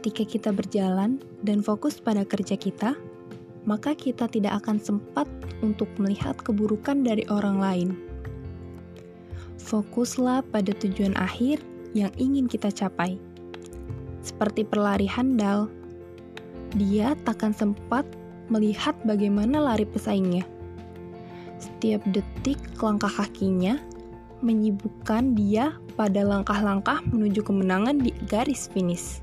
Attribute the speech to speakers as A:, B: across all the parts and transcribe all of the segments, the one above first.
A: Ketika kita berjalan dan fokus pada kerja kita, maka kita tidak akan sempat untuk melihat keburukan dari orang lain. Fokuslah pada tujuan akhir yang ingin kita capai. Seperti perlari handal, dia takkan sempat melihat bagaimana lari pesaingnya. Setiap detik langkah kakinya menyibukkan dia pada langkah-langkah menuju kemenangan di garis finish.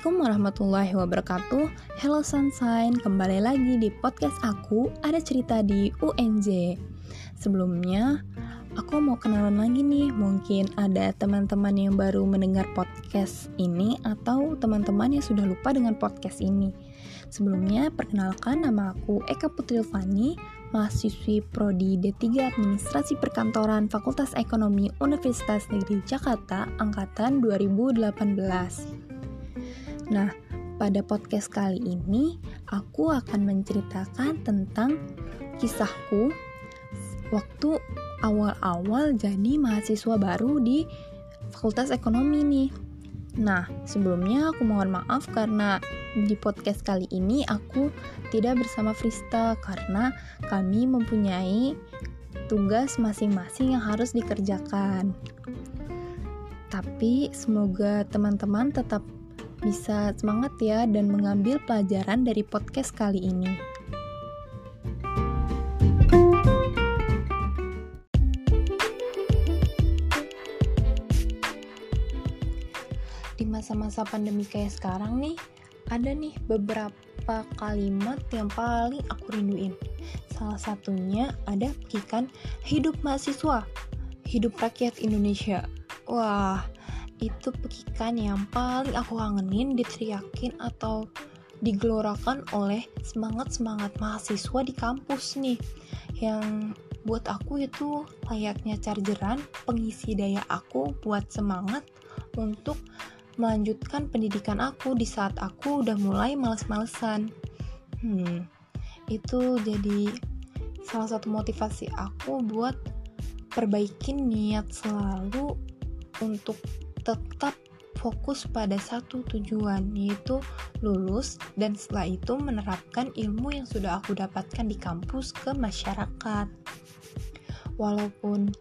A: Assalamualaikum warahmatullahi wabarakatuh. Hello Sunshine, kembali lagi di podcast aku Ada cerita di UNJ Sebelumnya, aku mau kenalan lagi nih Mungkin ada teman-teman yang baru mendengar podcast ini Atau teman-teman yang sudah lupa dengan podcast ini. Sebelumnya, perkenalkan nama aku Eka Putri Fani mahasiswi Prodi D3 Administrasi Perkantoran Fakultas Ekonomi Universitas Negeri Jakarta Angkatan 2018. Nah, pada podcast kali ini aku akan menceritakan tentang kisahku waktu awal-awal jadi mahasiswa baru di Fakultas Ekonomi nih. Nah, sebelumnya aku mohon maaf karena di podcast kali ini aku tidak bersama Frista karena kami mempunyai tugas masing-masing yang harus dikerjakan. Tapi semoga teman-teman tetap bisa semangat ya dan mengambil pelajaran dari podcast kali ini. Di masa-masa pandemi kayak sekarang nih, ada nih beberapa kalimat yang paling aku rinduin. Salah satunya ada pekikan hidup mahasiswa, hidup rakyat Indonesia. Wah, itu pekikan yang paling aku kangenin diteriakin atau digelorakan oleh semangat-semangat mahasiswa di kampus nih. Yang buat aku itu layaknya chargeran pengisi daya aku buat semangat untuk melanjutkan pendidikan aku di saat aku udah mulai males-malesan. Hmm, itu jadi salah satu motivasi aku buat perbaikin niat selalu untuk tetap fokus pada satu tujuan, yaitu lulus, dan setelah itu menerapkan ilmu yang sudah aku dapatkan di kampus ke masyarakat. Walaupun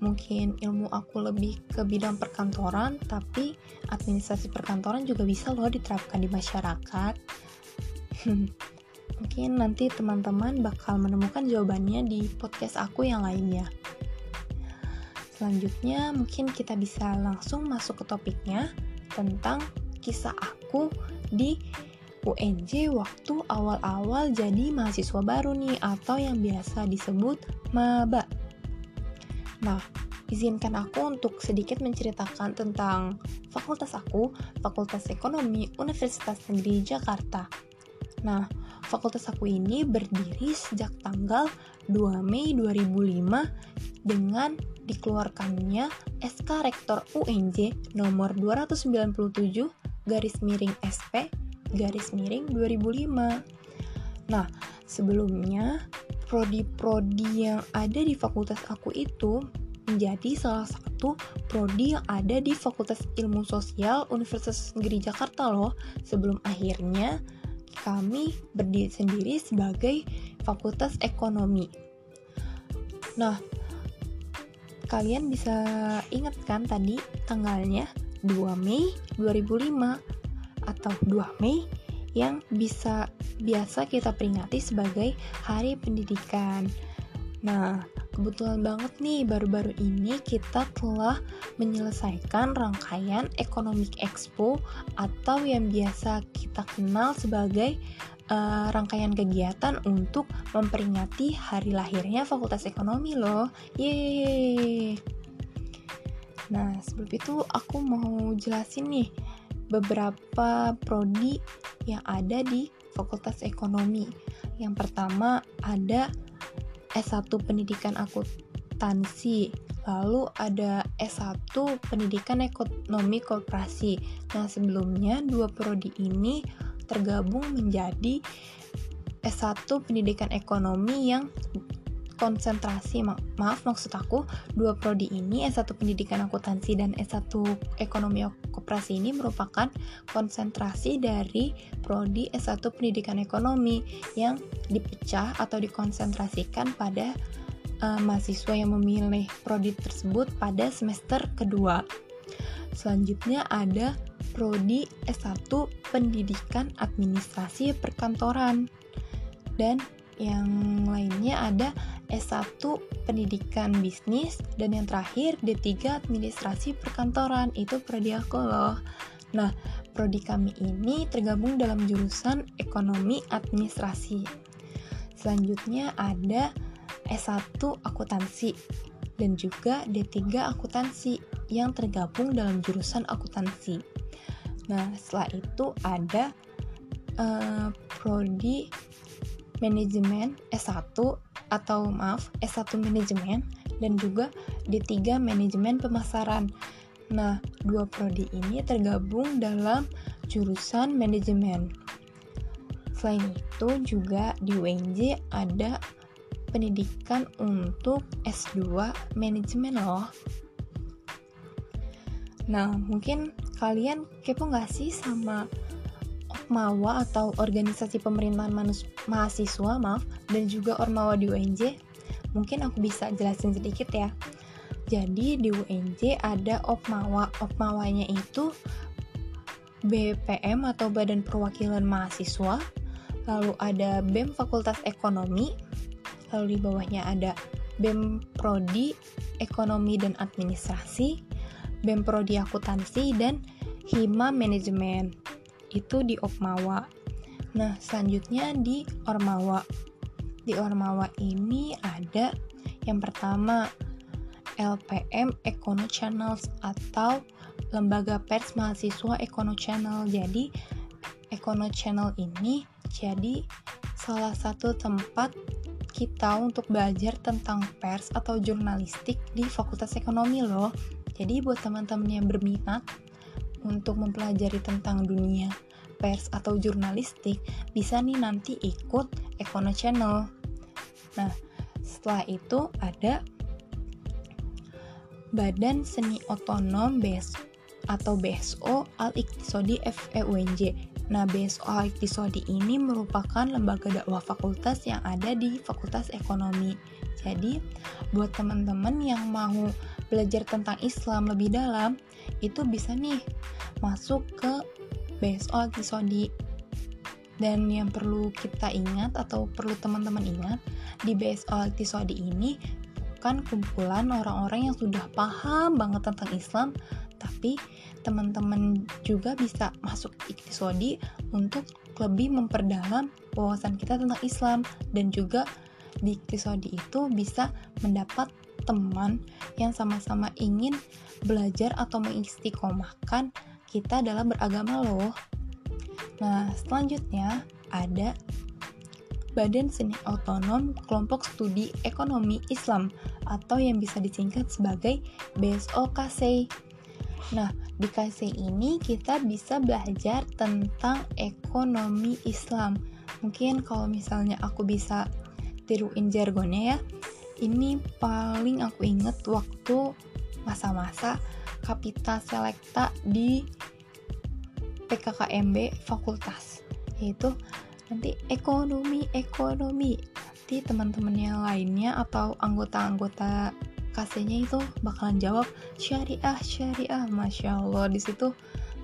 A: mungkin ilmu aku lebih ke bidang perkantoran, tapi administrasi perkantoran juga bisa loh diterapkan di masyarakat. mungkin nanti teman-teman bakal menemukan jawabannya di podcast aku yang lainnya. Selanjutnya, mungkin kita bisa langsung masuk ke topiknya tentang kisah aku di UNJ waktu awal-awal jadi mahasiswa baru nih atau yang biasa disebut maba. Nah, izinkan aku untuk sedikit menceritakan tentang fakultas aku, Fakultas Ekonomi Universitas Negeri Jakarta. Nah, fakultas aku ini berdiri sejak tanggal 2 Mei 2005 dengan dikeluarkannya SK Rektor UNJ nomor 297 garis miring SP garis miring 2005. Nah, sebelumnya prodi-prodi yang ada di fakultas aku itu menjadi salah satu prodi yang ada di Fakultas Ilmu Sosial Universitas Negeri Jakarta loh sebelum akhirnya kami berdiri sendiri sebagai Fakultas Ekonomi. Nah, kalian bisa ingat kan tadi tanggalnya 2 Mei 2005 atau 2 Mei yang bisa biasa kita peringati sebagai Hari Pendidikan. Nah, kebetulan banget nih baru-baru ini kita telah menyelesaikan rangkaian Economic Expo atau yang biasa kita kenal sebagai uh, rangkaian kegiatan untuk memperingati hari lahirnya Fakultas Ekonomi loh. Yeay. Nah, sebelum itu aku mau jelasin nih beberapa prodi yang ada di Fakultas Ekonomi. Yang pertama ada S1 Pendidikan Akuntansi, lalu ada S1 Pendidikan Ekonomi Koperasi. Nah, sebelumnya dua prodi ini tergabung menjadi S1 Pendidikan Ekonomi yang konsentrasi ma maaf maksud aku dua prodi ini S1 Pendidikan Akuntansi dan S1 Ekonomi Koperasi ini merupakan konsentrasi dari prodi S1 Pendidikan Ekonomi yang dipecah atau dikonsentrasikan pada uh, mahasiswa yang memilih prodi tersebut pada semester kedua. Selanjutnya ada prodi S1 Pendidikan Administrasi Perkantoran dan yang lainnya ada S1 Pendidikan Bisnis, dan yang terakhir D3 Administrasi Perkantoran. Itu prodi aku loh. Nah, prodi kami ini tergabung dalam jurusan Ekonomi Administrasi. Selanjutnya ada S1 Akuntansi dan juga D3 Akuntansi yang tergabung dalam jurusan akuntansi. Nah, setelah itu ada uh, prodi manajemen S1 atau maaf S1 manajemen dan juga D3 manajemen pemasaran. Nah, dua prodi ini tergabung dalam jurusan manajemen. Selain itu juga di UNJ ada pendidikan untuk S2 manajemen loh. Nah, mungkin kalian kepo nggak sih sama Ormawa atau organisasi pemerintahan mahasiswa maaf dan juga Ormawa di UNJ mungkin aku bisa jelasin sedikit ya. Jadi di UNJ ada Opmawa Opmawanya itu BPM atau Badan Perwakilan Mahasiswa. Lalu ada BEM Fakultas Ekonomi. Lalu di bawahnya ada BEM Prodi Ekonomi dan Administrasi BEM Prodi Akuntansi dan Hima Manajemen itu di Opmawa. Nah, selanjutnya di Ormawa. Di Ormawa ini ada yang pertama LPM Econo Channels atau Lembaga Pers Mahasiswa Econo Channel. Jadi Econo Channel ini jadi salah satu tempat kita untuk belajar tentang pers atau jurnalistik di Fakultas Ekonomi loh. Jadi buat teman-teman yang berminat untuk mempelajari tentang dunia pers atau jurnalistik bisa nih nanti ikut Econo Channel. Nah, setelah itu ada Badan Seni Otonom BS atau BSO Al-Iktisodi FEUNJ. Nah, BSO Al-Iktisodi ini merupakan lembaga dakwah fakultas yang ada di Fakultas Ekonomi. Jadi, buat teman-teman yang mau belajar tentang Islam lebih dalam, itu bisa nih masuk ke BSO Kisodi. Dan yang perlu kita ingat atau perlu teman-teman ingat, di BSO Kisodi ini bukan kumpulan orang-orang yang sudah paham banget tentang Islam, tapi teman-teman juga bisa masuk Iktisodi untuk lebih memperdalam wawasan kita tentang Islam dan juga di Iktisodi itu bisa mendapat teman yang sama-sama ingin belajar atau mengistiqomahkan kita dalam beragama loh. Nah, selanjutnya ada Badan Seni Otonom Kelompok Studi Ekonomi Islam atau yang bisa disingkat sebagai BSOKC. Nah, di KC ini kita bisa belajar tentang ekonomi Islam. Mungkin kalau misalnya aku bisa tiruin jargonnya ya, ini paling aku inget waktu masa-masa Kapita Selekta di PKKMB fakultas yaitu nanti ekonomi ekonomi. Nanti teman-teman yang lainnya atau anggota-anggota kasenya itu bakalan jawab syariah syariah. Masya allah di situ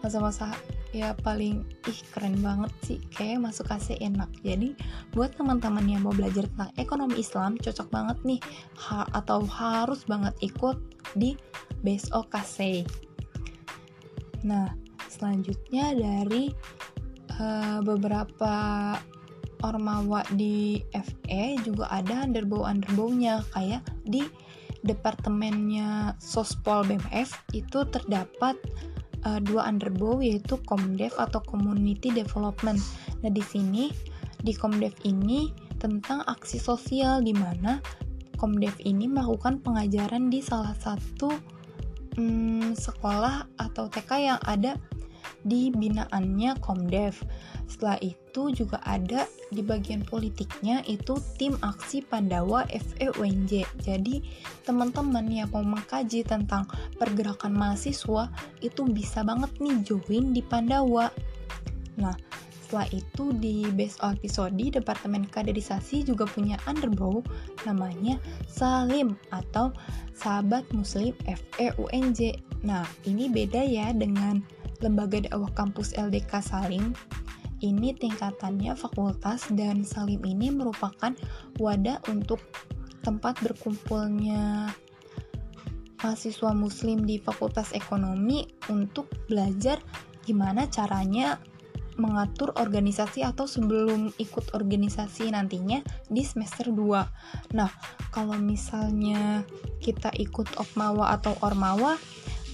A: masa-masa ya paling ih keren banget sih. Kayak masuk KC enak. Jadi buat teman-teman yang mau belajar tentang ekonomi Islam cocok banget nih. Ha atau harus banget ikut di BSO KC nah selanjutnya dari uh, beberapa ormawa di FE juga ada underbow underbownya kayak di departemennya Sospol BMF itu terdapat uh, dua underbow yaitu Komdev atau Community Development. Nah, di sini di Komdev ini tentang aksi sosial di mana Komdev ini melakukan pengajaran di salah satu hmm, sekolah atau TK yang ada di binaannya Komdev. Setelah itu juga ada di bagian politiknya itu tim aksi Pandawa FEUNJ. Jadi teman-teman yang mau mengkaji tentang pergerakan mahasiswa itu bisa banget nih join di Pandawa. Nah, setelah itu di base episode Departemen Kaderisasi juga punya underbow namanya Salim atau Sahabat Muslim FEUNJ. Nah, ini beda ya dengan lembaga dakwah kampus LDK Salim. Ini tingkatannya fakultas dan Salim ini merupakan wadah untuk tempat berkumpulnya mahasiswa muslim di Fakultas Ekonomi untuk belajar gimana caranya mengatur organisasi atau sebelum ikut organisasi nantinya di semester 2. Nah, kalau misalnya kita ikut Okmawa atau Ormawa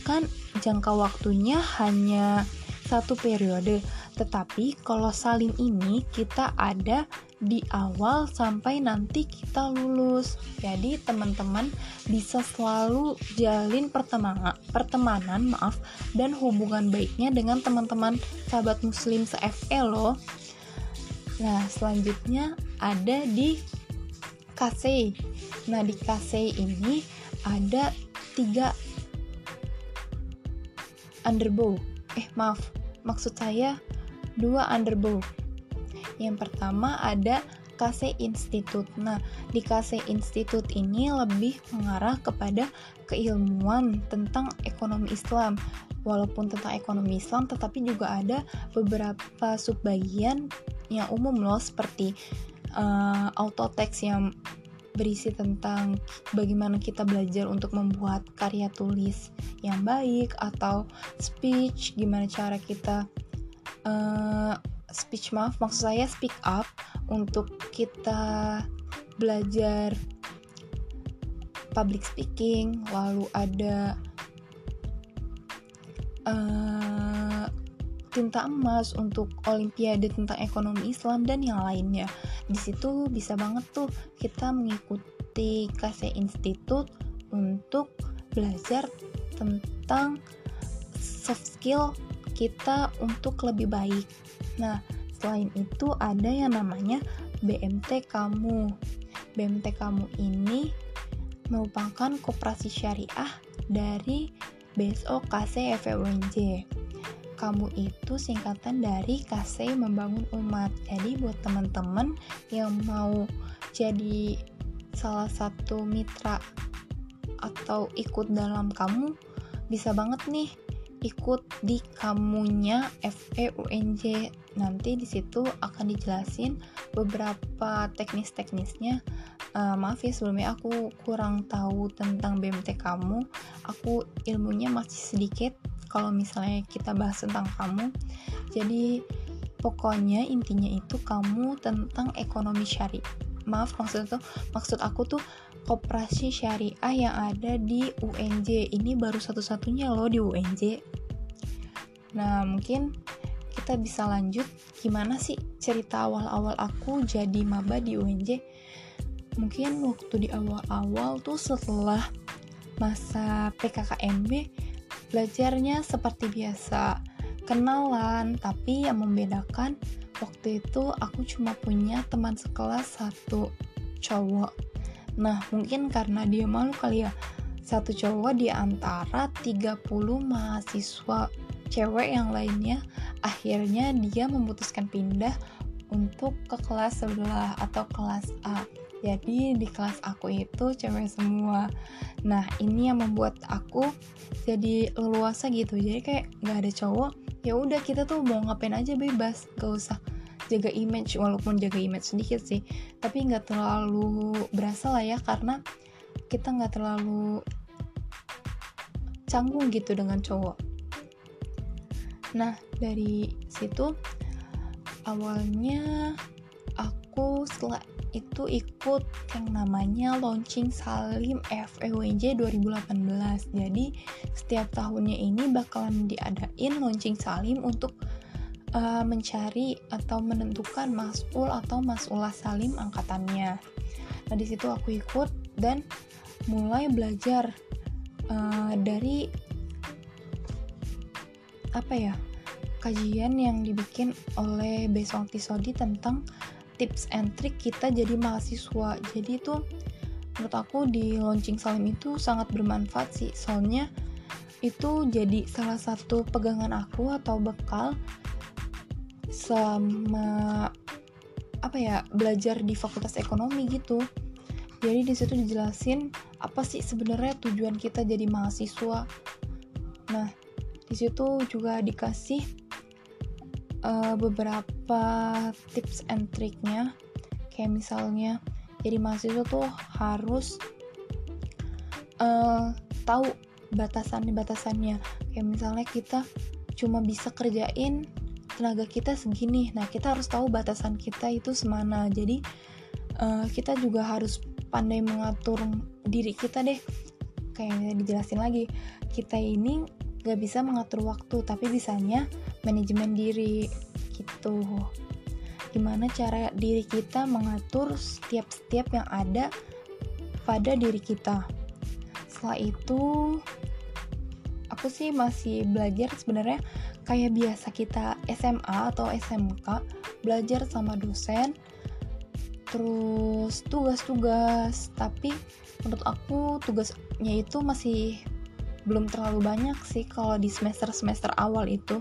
A: kan jangka waktunya hanya satu periode. Tetapi kalau saling ini kita ada di awal sampai nanti kita lulus. Jadi teman-teman bisa selalu jalin pertemanan, pertemanan maaf dan hubungan baiknya dengan teman-teman sahabat muslim se-FE loh. Nah, selanjutnya ada di KC. Nah, di KC ini ada tiga underbow. Eh, maaf, maksud saya dua underbow yang pertama ada KC Institute. Nah, di KC Institute ini lebih mengarah kepada keilmuan tentang ekonomi Islam. Walaupun tentang ekonomi Islam, tetapi juga ada beberapa subbagian yang umum loh, seperti uh, auto text yang berisi tentang bagaimana kita belajar untuk membuat karya tulis yang baik atau speech, gimana cara kita uh, speech maaf maksud saya speak up untuk kita belajar public speaking lalu ada uh, tinta emas untuk olimpiade tentang ekonomi Islam dan yang lainnya. Di situ bisa banget tuh kita mengikuti KC Institute untuk belajar tentang soft skill kita untuk lebih baik Nah, selain itu ada yang namanya BMT Kamu. BMT Kamu ini merupakan koperasi syariah dari BSO KC FWNJ. Kamu itu singkatan dari KC Membangun Umat. Jadi buat teman-teman yang mau jadi salah satu mitra atau ikut dalam kamu bisa banget nih ikut di kamunya FEUNJ nanti di situ akan dijelasin beberapa teknis-teknisnya. Uh, maaf ya sebelumnya aku kurang tahu tentang BMT kamu. Aku ilmunya masih sedikit kalau misalnya kita bahas tentang kamu. Jadi pokoknya intinya itu kamu tentang ekonomi syari. Maaf maksud tuh maksud aku tuh koperasi syariah yang ada di UNJ ini baru satu-satunya loh di UNJ nah mungkin kita bisa lanjut. Gimana sih cerita awal-awal aku jadi maba di UNJ mungkin waktu di awal-awal tuh setelah masa PKKMB belajarnya seperti biasa. Kenalan tapi yang membedakan waktu itu aku cuma punya teman sekelas satu cowok Nah, mungkin karena dia malu kali ya. Satu cowok di antara 30 mahasiswa cewek yang lainnya, akhirnya dia memutuskan pindah untuk ke kelas sebelah atau kelas A. Jadi di kelas aku itu cewek semua. Nah ini yang membuat aku jadi leluasa gitu. Jadi kayak nggak ada cowok. Ya udah kita tuh mau ngapain aja bebas, gak usah jaga image walaupun jaga image sedikit sih. Tapi nggak terlalu berasa lah ya karena kita nggak terlalu canggung gitu dengan cowok. Nah dari situ awalnya aku setelah itu ikut yang namanya launching Salim FEWJ 2018 jadi setiap tahunnya ini bakalan diadain launching Salim untuk uh, mencari atau menentukan masul atau masulah salim angkatannya. Nah di situ aku ikut dan mulai belajar uh, dari apa ya kajian yang dibikin oleh Besong Tisodi tentang tips and trick kita jadi mahasiswa jadi itu menurut aku di launching salim itu sangat bermanfaat sih soalnya itu jadi salah satu pegangan aku atau bekal sama apa ya belajar di fakultas ekonomi gitu. Jadi di situ dijelasin apa sih sebenarnya tujuan kita jadi mahasiswa. Nah di situ juga dikasih uh, beberapa tips and triknya. Kayak misalnya jadi mahasiswa tuh harus uh, tahu batasan-batasannya. Kayak misalnya kita cuma bisa kerjain tenaga kita segini. Nah kita harus tahu batasan kita itu semana. Jadi uh, kita juga harus pandai mengatur diri kita deh. Kayak dijelasin lagi kita ini gak bisa mengatur waktu tapi bisanya manajemen diri gitu. Gimana cara diri kita mengatur setiap-setiap yang ada pada diri kita. Setelah itu aku sih masih belajar sebenarnya kayak biasa kita SMA atau SMK belajar sama dosen terus tugas-tugas. Tapi menurut aku tugasnya itu masih belum terlalu banyak sih kalau di semester-semester awal itu.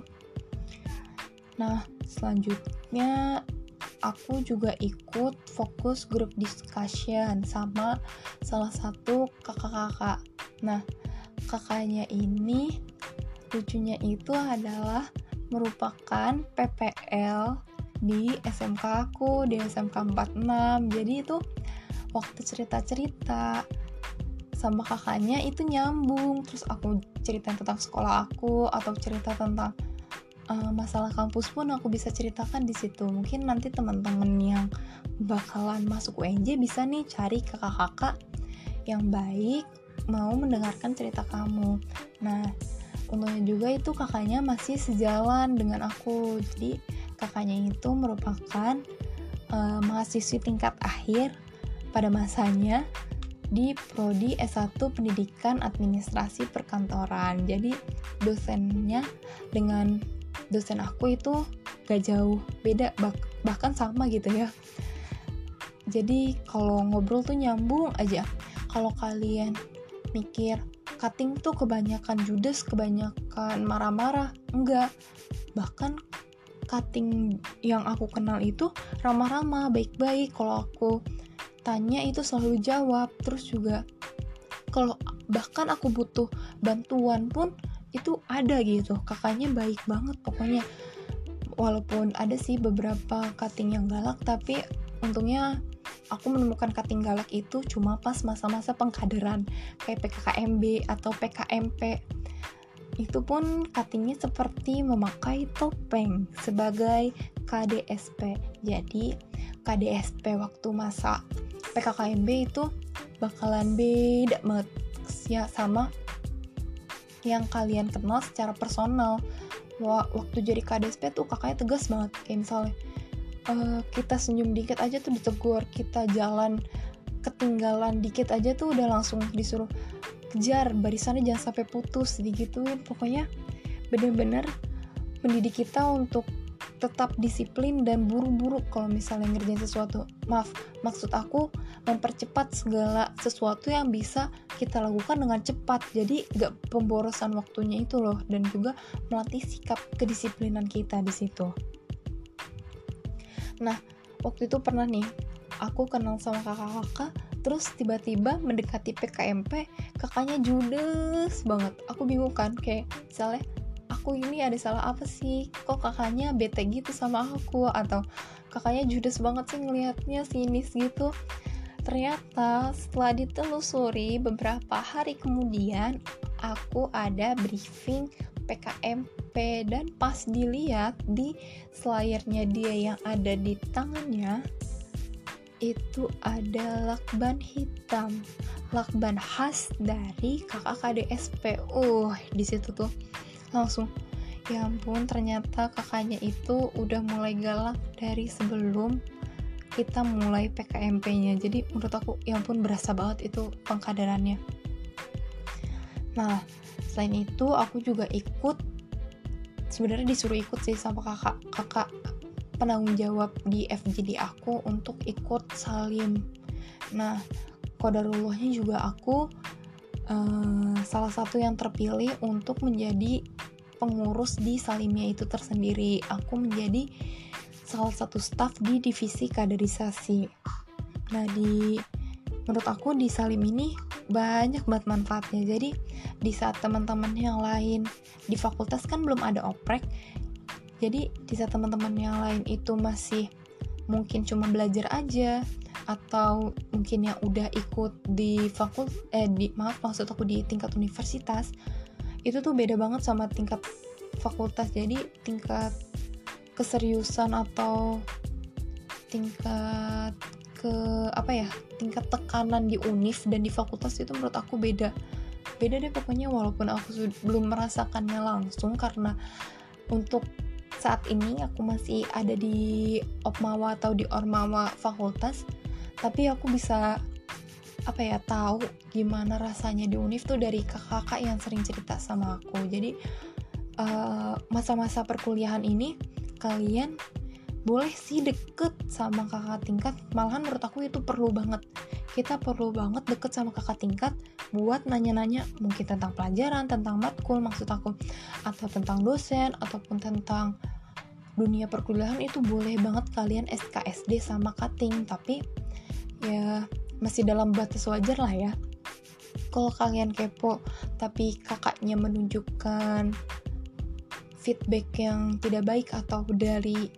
A: Nah selanjutnya aku juga ikut fokus grup discussion sama salah satu kakak-kakak. Nah kakaknya ini lucunya itu adalah merupakan PPL di SMK aku di SMK 46 jadi itu waktu cerita-cerita sama kakaknya itu nyambung. Terus aku cerita tentang sekolah aku atau cerita tentang uh, masalah kampus pun aku bisa ceritakan di situ. Mungkin nanti teman-teman yang bakalan masuk UNJ bisa nih cari kakak-kakak yang baik mau mendengarkan cerita kamu. Nah, untungnya juga itu kakaknya masih sejalan dengan aku. Jadi kakaknya itu merupakan uh, mahasiswi tingkat akhir pada masanya di prodi S1 Pendidikan Administrasi Perkantoran. Jadi dosennya dengan dosen aku itu gak jauh beda bah bahkan sama gitu ya. Jadi kalau ngobrol tuh nyambung aja. Kalau kalian mikir cutting tuh kebanyakan judes, kebanyakan marah-marah. Enggak. Bahkan cutting yang aku kenal itu ramah-ramah, baik-baik. Kalau aku tanya itu selalu jawab. Terus juga kalau bahkan aku butuh bantuan pun itu ada gitu. Kakaknya baik banget pokoknya. Walaupun ada sih beberapa cutting yang galak tapi untungnya aku menemukan cutting galak itu cuma pas masa-masa pengkaderan kayak PKKMB atau PKMP itu pun cuttingnya seperti memakai topeng sebagai KDSP jadi KDSP waktu masa PKKMB itu bakalan beda banget ya sama yang kalian kenal secara personal. Waktu jadi KDSP tuh kakaknya tegas banget kayak misalnya uh, kita senyum dikit aja tuh ditegur kita jalan ketinggalan dikit aja tuh udah langsung disuruh kejar barisannya jangan sampai putus digituin. Pokoknya bener-bener mendidik kita untuk tetap disiplin dan buru-buru kalau misalnya ngerjain sesuatu. Maaf maksud aku mempercepat segala sesuatu yang bisa kita lakukan dengan cepat. Jadi gak pemborosan waktunya itu loh dan juga melatih sikap kedisiplinan kita di situ Nah, waktu itu pernah nih, aku kenal sama kakak-kakak, terus tiba-tiba mendekati PKMP, kakaknya judes banget. Aku bingung kan, kayak misalnya, aku ini ada salah apa sih? Kok kakaknya bete gitu sama aku? Atau kakaknya judes banget sih ngelihatnya sinis gitu. Ternyata setelah ditelusuri beberapa hari kemudian, aku ada briefing PKMP dan pas dilihat di slayernya dia yang ada di tangannya itu ada lakban hitam. Lakban khas dari kakak KDSP uh di situ tuh langsung ya ampun ternyata kakaknya itu udah mulai galak dari sebelum kita mulai PKMP-nya jadi menurut aku ya ampun berasa banget itu pengkaderannya. Nah selain itu aku juga ikut sebenarnya disuruh ikut sih sama kakak kakak penanggung jawab di FGD aku untuk ikut salim. Nah kodarullahnya juga aku uh, salah satu yang terpilih untuk menjadi pengurus di salimnya itu tersendiri. Aku menjadi salah satu staff di divisi kaderisasi. Nah di menurut aku di salim ini banyak banget manfaatnya. Jadi di saat teman-teman yang lain di fakultas kan belum ada oprek jadi di saat teman-teman yang lain itu masih mungkin cuma belajar aja atau mungkin yang udah ikut di fakultas eh di maaf maksud aku di tingkat universitas itu tuh beda banget sama tingkat fakultas. Jadi tingkat keseriusan atau tingkat ke apa ya tingkat tekanan di univ dan di fakultas itu menurut aku beda. Beda deh pokoknya walaupun aku belum merasakannya langsung karena untuk saat ini aku masih ada di opmawa atau di ormawa fakultas tapi aku bisa apa ya tahu gimana rasanya di univ tuh dari kakak-kakak yang sering cerita sama aku. Jadi eh, masa-masa uh, perkuliahan ini kalian boleh sih deket sama kakak tingkat malahan menurut aku itu perlu banget. Kita perlu banget deket sama kakak tingkat buat nanya-nanya mungkin tentang pelajaran tentang matkul maksud aku atau tentang dosen ataupun tentang dunia perkuliahan itu boleh banget kalian SKSD sama cutting tapi ya masih dalam batas wajar lah ya. Kalau kalian kepo tapi kakaknya menunjukkan feedback yang tidak baik atau dari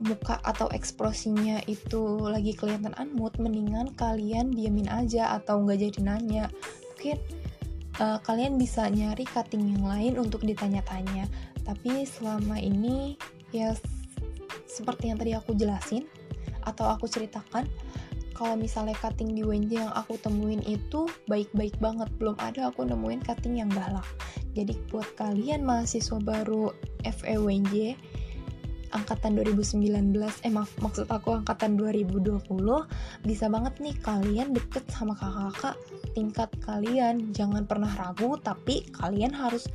A: muka atau ekspresinya itu lagi kelihatan unmood mendingan kalian diamin aja atau nggak jadi nanya. Mungkin uh, kalian bisa nyari cutting yang lain untuk ditanya-tanya. Tapi selama ini ya seperti yang tadi aku jelasin atau aku ceritakan kalau misalnya cutting di WNJ yang aku temuin itu baik-baik banget. Belum ada aku nemuin cutting yang galak. Jadi buat kalian mahasiswa baru FEWNJ angkatan 2019 eh maaf maksud aku angkatan 2020 bisa banget nih kalian deket sama kakak-kakak tingkat kalian. Jangan pernah ragu tapi kalian harus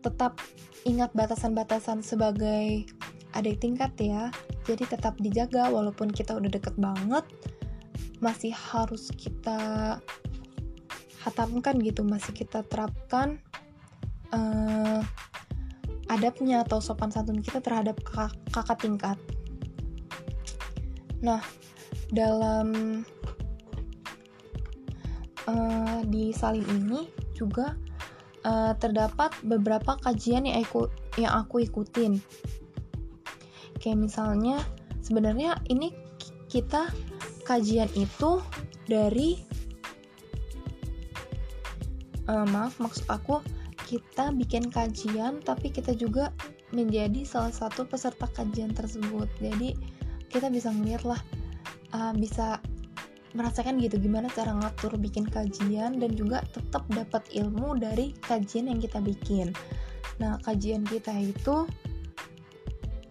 A: tetap ingat batasan-batasan sebagai adik tingkat ya. Jadi tetap dijaga walaupun kita udah deket banget masih harus kita hatamkan gitu masih kita terapkan uh, adabnya atau sopan santun kita terhadap kakak, tingkat. Nah, dalam uh, di salim ini juga uh, terdapat beberapa kajian yang aku yang aku ikutin. Kayak misalnya sebenarnya ini kita kajian itu dari uh, maaf maksud aku kita bikin kajian tapi kita juga menjadi salah satu peserta kajian tersebut. Jadi kita bisa ngeliat lah uh, bisa merasakan gitu gimana cara ngatur bikin kajian dan juga tetap dapat ilmu dari kajian yang kita bikin. Nah kajian kita itu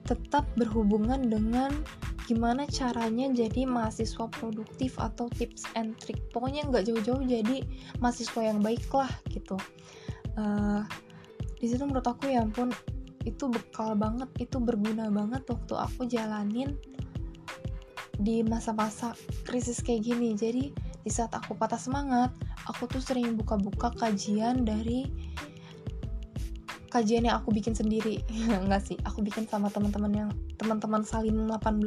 A: tetap berhubungan dengan gimana caranya jadi mahasiswa produktif atau tips and trick. Pokoknya nggak jauh-jauh jadi mahasiswa yang baik lah gitu uh, di situ menurut aku ya ampun itu bekal banget itu berguna banget waktu aku jalanin di masa-masa krisis kayak gini. Jadi di saat aku patah semangat aku tuh sering buka-buka kajian dari kajian yang aku bikin sendiri. Enggak sih aku bikin sama teman-teman yang teman-teman salim 18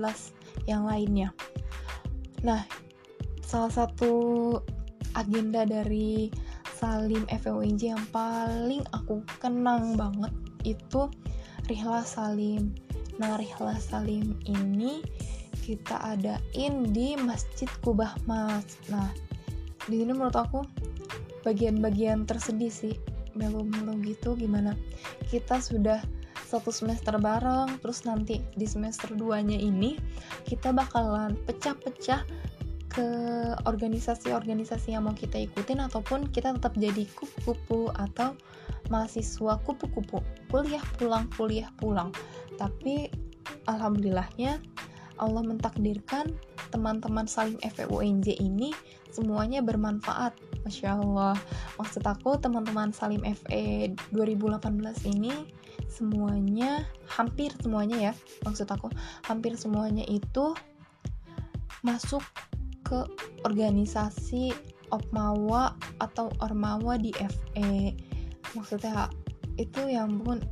A: yang lainnya. Nah salah satu agenda dari Salim FWNJ yang paling aku kenang banget itu Rihla Salim. Nah, Rihla Salim ini kita adain di Masjid Kubah Mas. Nah, di sini menurut aku bagian-bagian tersedih sih, melo-melo gitu gimana. Kita sudah satu semester bareng, terus nanti di semester 2-nya ini kita bakalan pecah-pecah ke organisasi-organisasi yang mau kita ikutin ataupun kita tetap jadi kupu-kupu atau mahasiswa kupu-kupu. Kuliah pulang kuliah pulang. Tapi alhamdulillahnya Allah mentakdirkan teman-teman saling FWNJ ini semuanya bermanfaat. Masya Allah. Maksud aku teman-teman Salim FE 2018 ini Semuanya Hampir semuanya ya Maksud aku Hampir semuanya itu Masuk ke organisasi Opmawa atau Ormawa di FE Maksudnya itu yang pun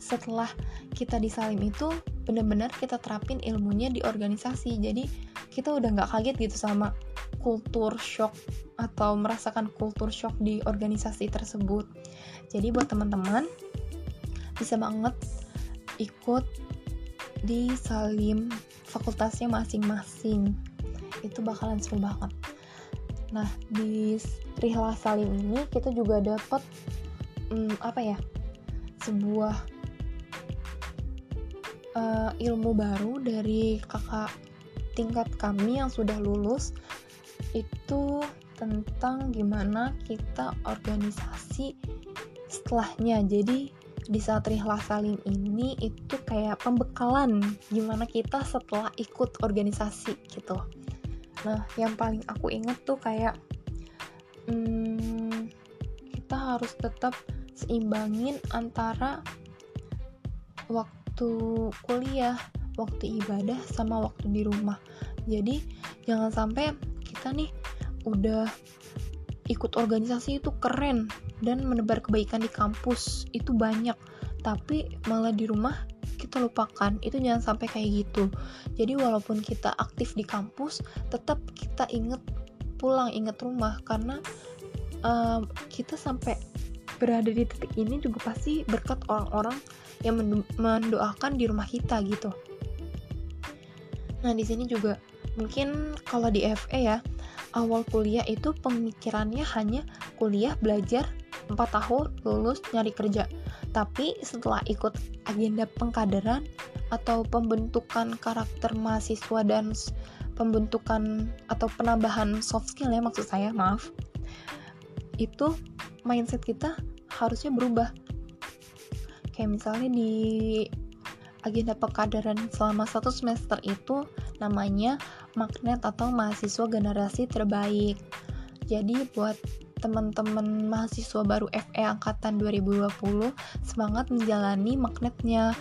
A: setelah kita di Salim itu benar-benar kita terapin ilmunya di organisasi. Jadi kita udah nggak kaget gitu sama kultur shock atau merasakan kultur shock di organisasi tersebut. Jadi buat teman-teman bisa banget ikut di Salim fakultasnya masing-masing itu bakalan seru banget. Nah di Rihla Salim ini kita juga dapat hmm, apa ya sebuah uh, ilmu baru dari kakak tingkat kami yang sudah lulus. Itu tentang gimana kita organisasi setelahnya. Jadi di saat Rihla Salim ini itu kayak pembekalan gimana kita setelah ikut organisasi gitu nah yang paling aku inget tuh kayak hmm, kita harus tetap seimbangin antara waktu kuliah waktu ibadah sama waktu di rumah. Jadi jangan sampai kita nih udah ikut organisasi itu keren dan menebar kebaikan di kampus. Itu banyak. Tapi malah di rumah kita lupakan itu jangan sampai kayak gitu. Jadi walaupun kita aktif di kampus tetap kita inget pulang inget rumah. Karena um, kita sampai berada di titik ini juga pasti berkat orang-orang yang mendoakan di rumah kita gitu. Nah, di sini juga mungkin kalau di FE ya, awal kuliah itu pemikirannya hanya kuliah belajar 4 tahun lulus nyari kerja. Tapi setelah ikut agenda pengkaderan atau pembentukan karakter mahasiswa dan pembentukan atau penambahan soft skill ya maksud saya, maaf. Itu mindset kita harusnya berubah. Kayak misalnya di agenda pekadaran selama satu semester itu namanya magnet atau mahasiswa generasi terbaik. Jadi buat teman-teman mahasiswa baru FE angkatan 2020 semangat menjalani magnetnya.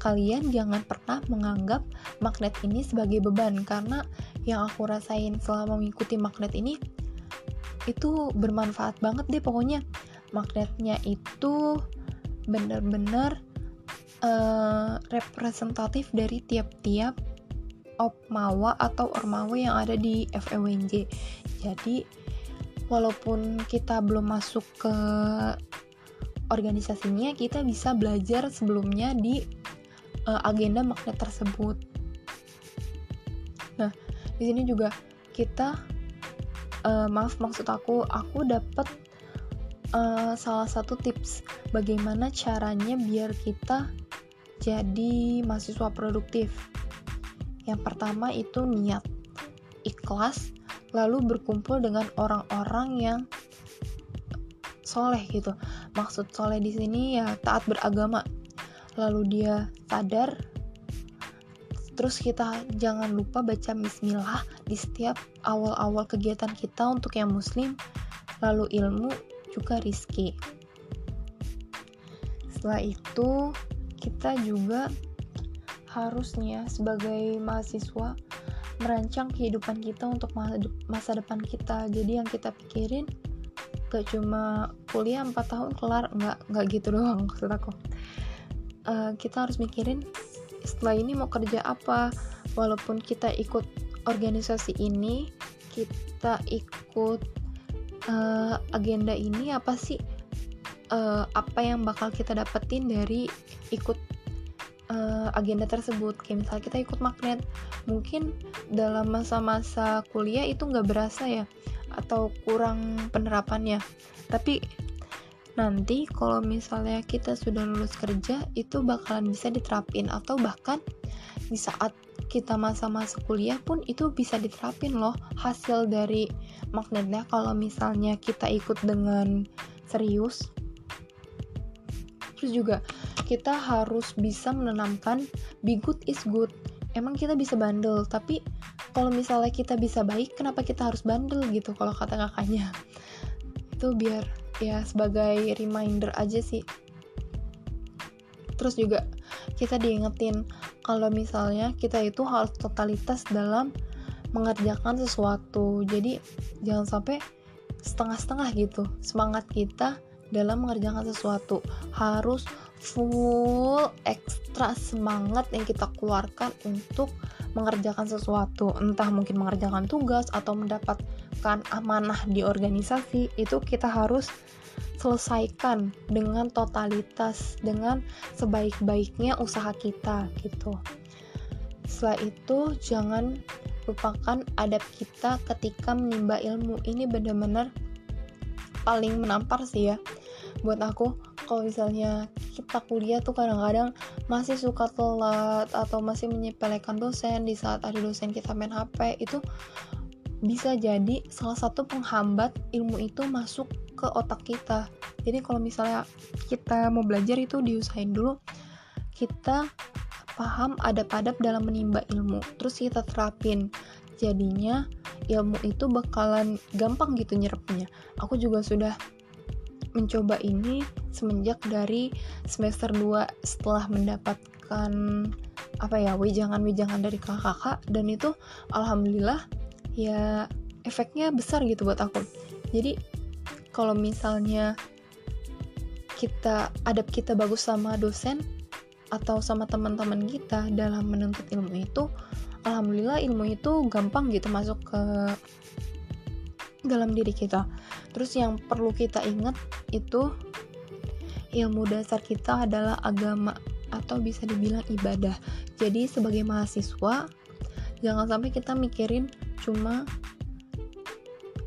A: Kalian jangan pernah menganggap magnet ini sebagai beban karena yang aku rasain selama mengikuti magnet ini itu bermanfaat banget deh pokoknya. Magnetnya itu bener-bener uh, representatif dari tiap-tiap opmawa atau ormawa yang ada di FEWNJ. Jadi walaupun kita belum masuk ke organisasinya, kita bisa belajar sebelumnya di uh, agenda magnet tersebut. Nah, di sini juga kita uh, maaf maksud aku, aku dapat uh, salah satu tips bagaimana caranya biar kita jadi mahasiswa produktif. Yang pertama itu niat, ikhlas, lalu berkumpul dengan orang-orang yang soleh gitu. Maksud soleh di sini ya taat beragama. Lalu dia sadar, terus kita jangan lupa baca Bismillah di setiap awal-awal kegiatan kita untuk yang Muslim. Lalu ilmu juga rizki. Setelah itu kita juga harusnya sebagai mahasiswa merancang kehidupan kita untuk masa depan kita. Jadi yang kita pikirin gak cuma kuliah 4 tahun kelar nggak nggak gitu doang maksud aku. Uh, kita harus mikirin setelah ini mau kerja apa. Walaupun kita ikut organisasi ini kita ikut uh, agenda ini apa sih uh, apa yang bakal kita dapetin dari ikut uh, agenda tersebut. Kayak misalnya kita ikut magnet mungkin dalam masa-masa kuliah itu nggak berasa ya atau kurang penerapannya. Tapi nanti kalau misalnya kita sudah lulus kerja itu bakalan bisa diterapin. Atau bahkan di saat kita masa-masa kuliah pun itu bisa diterapin loh hasil dari magnetnya. Kalau misalnya kita ikut dengan serius terus juga kita harus bisa menanamkan be good is good. Emang kita bisa bandel tapi kalau misalnya kita bisa baik kenapa kita harus bandel gitu kalau kata kakaknya? Itu biar ya sebagai reminder aja sih. Terus juga kita diingetin kalau misalnya kita itu harus totalitas dalam mengerjakan sesuatu. Jadi jangan sampai setengah-setengah gitu. Semangat kita dalam mengerjakan sesuatu. Harus full ekstra semangat yang kita keluarkan untuk mengerjakan sesuatu. Entah mungkin mengerjakan tugas atau mendapatkan amanah di organisasi itu kita harus selesaikan dengan totalitas dengan sebaik-baiknya usaha kita gitu. Setelah itu jangan lupakan adab kita ketika menimba ilmu. Ini benar-benar paling menampar sih ya buat aku. Kalau misalnya kita kuliah tuh kadang-kadang masih suka telat atau masih menyepelekan dosen di saat ada dosen kita main HP itu bisa jadi salah satu penghambat ilmu itu masuk ke otak kita. Jadi kalau misalnya kita mau belajar itu diusahain dulu kita paham adab-adab dalam menimba ilmu terus kita terapin. Jadinya ilmu itu bakalan gampang gitu nyerapnya. Aku juga sudah mencoba ini semenjak dari semester 2 setelah mendapatkan apa ya wejangan-wejangan dari kakak-kakak. Dan itu alhamdulillah ya efeknya besar gitu buat aku. Jadi kalau misalnya kita adab kita bagus sama dosen atau sama teman-teman kita dalam menuntut ilmu itu alhamdulillah ilmu itu gampang gitu masuk ke dalam diri kita. Terus yang perlu kita ingat itu ilmu dasar kita adalah agama atau bisa dibilang ibadah. Jadi sebagai mahasiswa jangan sampai kita mikirin cuma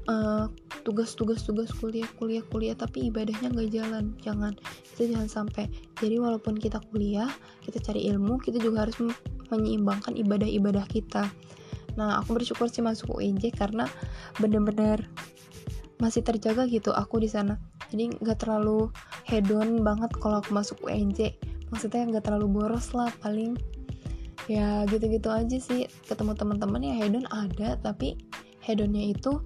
A: uh, tugas-tugas tugas kuliah kuliah kuliah tapi ibadahnya nggak jalan. Jangan itu jangan sampai. Jadi walaupun kita kuliah kita cari ilmu kita juga harus menyeimbangkan ibadah-ibadah kita nah aku bersyukur sih masuk UNJ karena bener-bener masih terjaga gitu aku di sana. Jadi nggak terlalu hedon banget kalau aku masuk UNJ maksudnya nggak terlalu boros lah paling ya gitu-gitu aja sih. Ketemu teman-teman ya hedon ada tapi hedonnya itu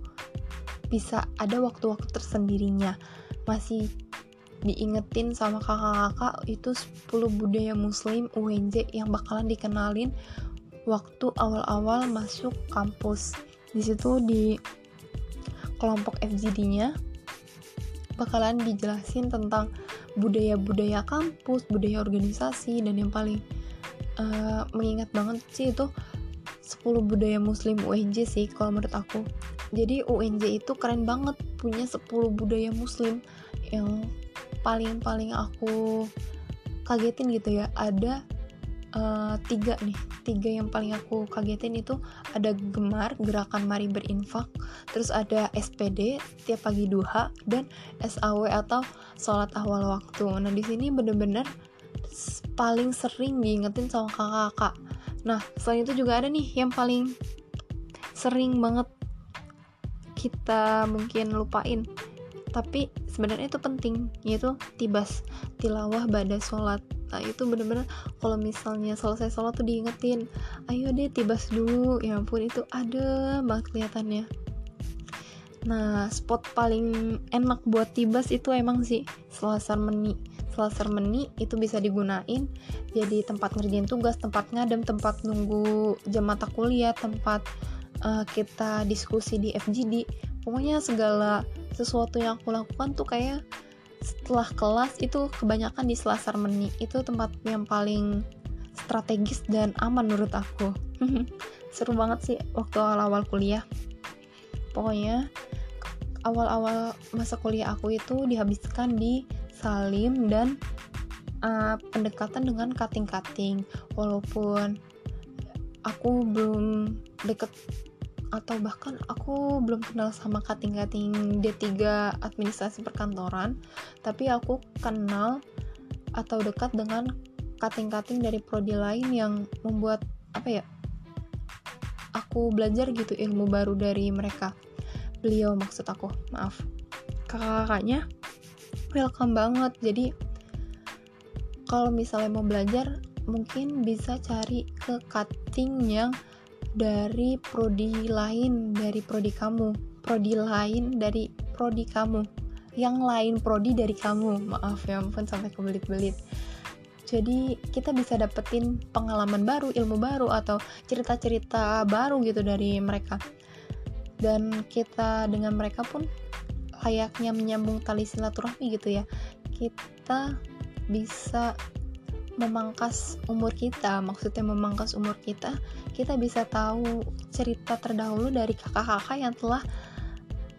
A: bisa ada waktu-waktu tersendirinya. Masih diingetin sama kakak-kakak itu 10 budaya muslim UNJ yang bakalan dikenalin waktu awal-awal masuk kampus di situ di kelompok FGD-nya bakalan dijelasin tentang budaya-budaya kampus, budaya organisasi dan yang paling uh, mengingat banget sih itu 10 budaya muslim UNJ sih kalau menurut aku. Jadi UNJ itu keren banget punya 10 budaya muslim yang paling-paling aku kagetin gitu ya. Ada uh, tiga nih tiga yang paling aku kagetin itu ada gemar gerakan mari berinfak terus ada SPD tiap pagi duha dan SAW atau sholat awal waktu. Nah di sini bener-bener paling sering diingetin sama kakak-kakak. Nah selain itu juga ada nih yang paling sering banget kita mungkin lupain. Tapi sebenarnya itu penting yaitu tibas tilawah pada sholat nah itu bener-bener kalau misalnya selesai sholat tuh diingetin ayo deh tibas dulu. Ya ampun itu ada banget kelihatannya. Nah spot paling enak buat tibas itu emang sih selasar meni. Selasar meni itu bisa digunain jadi tempat ngerjain tugas tempat ngadem tempat nunggu jam mata kuliah tempat uh, kita diskusi di FGD pokoknya segala sesuatu yang aku lakukan tuh kayak setelah kelas itu kebanyakan di Selasar Meni. Itu tempat yang paling strategis dan aman menurut aku. Seru banget sih waktu awal-awal kuliah. Pokoknya awal-awal masa kuliah aku itu dihabiskan di salim dan uh, pendekatan dengan kating-kating. Walaupun aku belum deket atau bahkan aku belum kenal sama kating-kating D3 administrasi perkantoran tapi aku kenal atau dekat dengan kating-kating dari prodi lain yang membuat apa ya aku belajar gitu ilmu baru dari mereka. Beliau maksud aku maaf. Kakak-kakaknya welcome banget. Jadi kalau misalnya mau belajar mungkin bisa cari ke cutting yang dari prodi lain dari prodi kamu. Prodi lain dari prodi kamu. Yang lain prodi dari kamu. Maaf ya ampun sampai kebelit-belit. Jadi kita bisa dapetin pengalaman baru ilmu baru atau cerita-cerita baru gitu dari mereka. Dan kita dengan mereka pun layaknya menyambung tali silaturahmi gitu ya. Kita bisa memangkas umur kita maksudnya memangkas umur kita kita bisa tahu cerita terdahulu dari kakak-kakak yang telah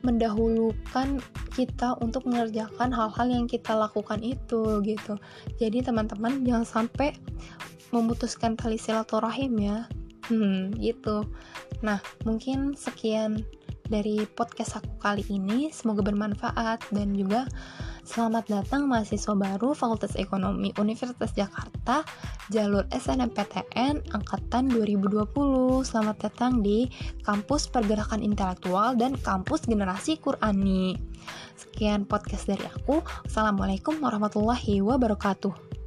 A: mendahulukan kita untuk mengerjakan hal-hal yang kita lakukan itu gitu. Jadi teman-teman jangan sampai memutuskan tali silaturahim ya. Hmm gitu. Nah mungkin sekian dari podcast aku kali ini semoga bermanfaat dan juga Selamat datang mahasiswa baru Fakultas Ekonomi Universitas Jakarta jalur SNMPTN angkatan 2020. Selamat datang di Kampus Pergerakan Intelektual dan Kampus Generasi Qurani. Sekian podcast dari aku. Assalamualaikum warahmatullahi wabarakatuh.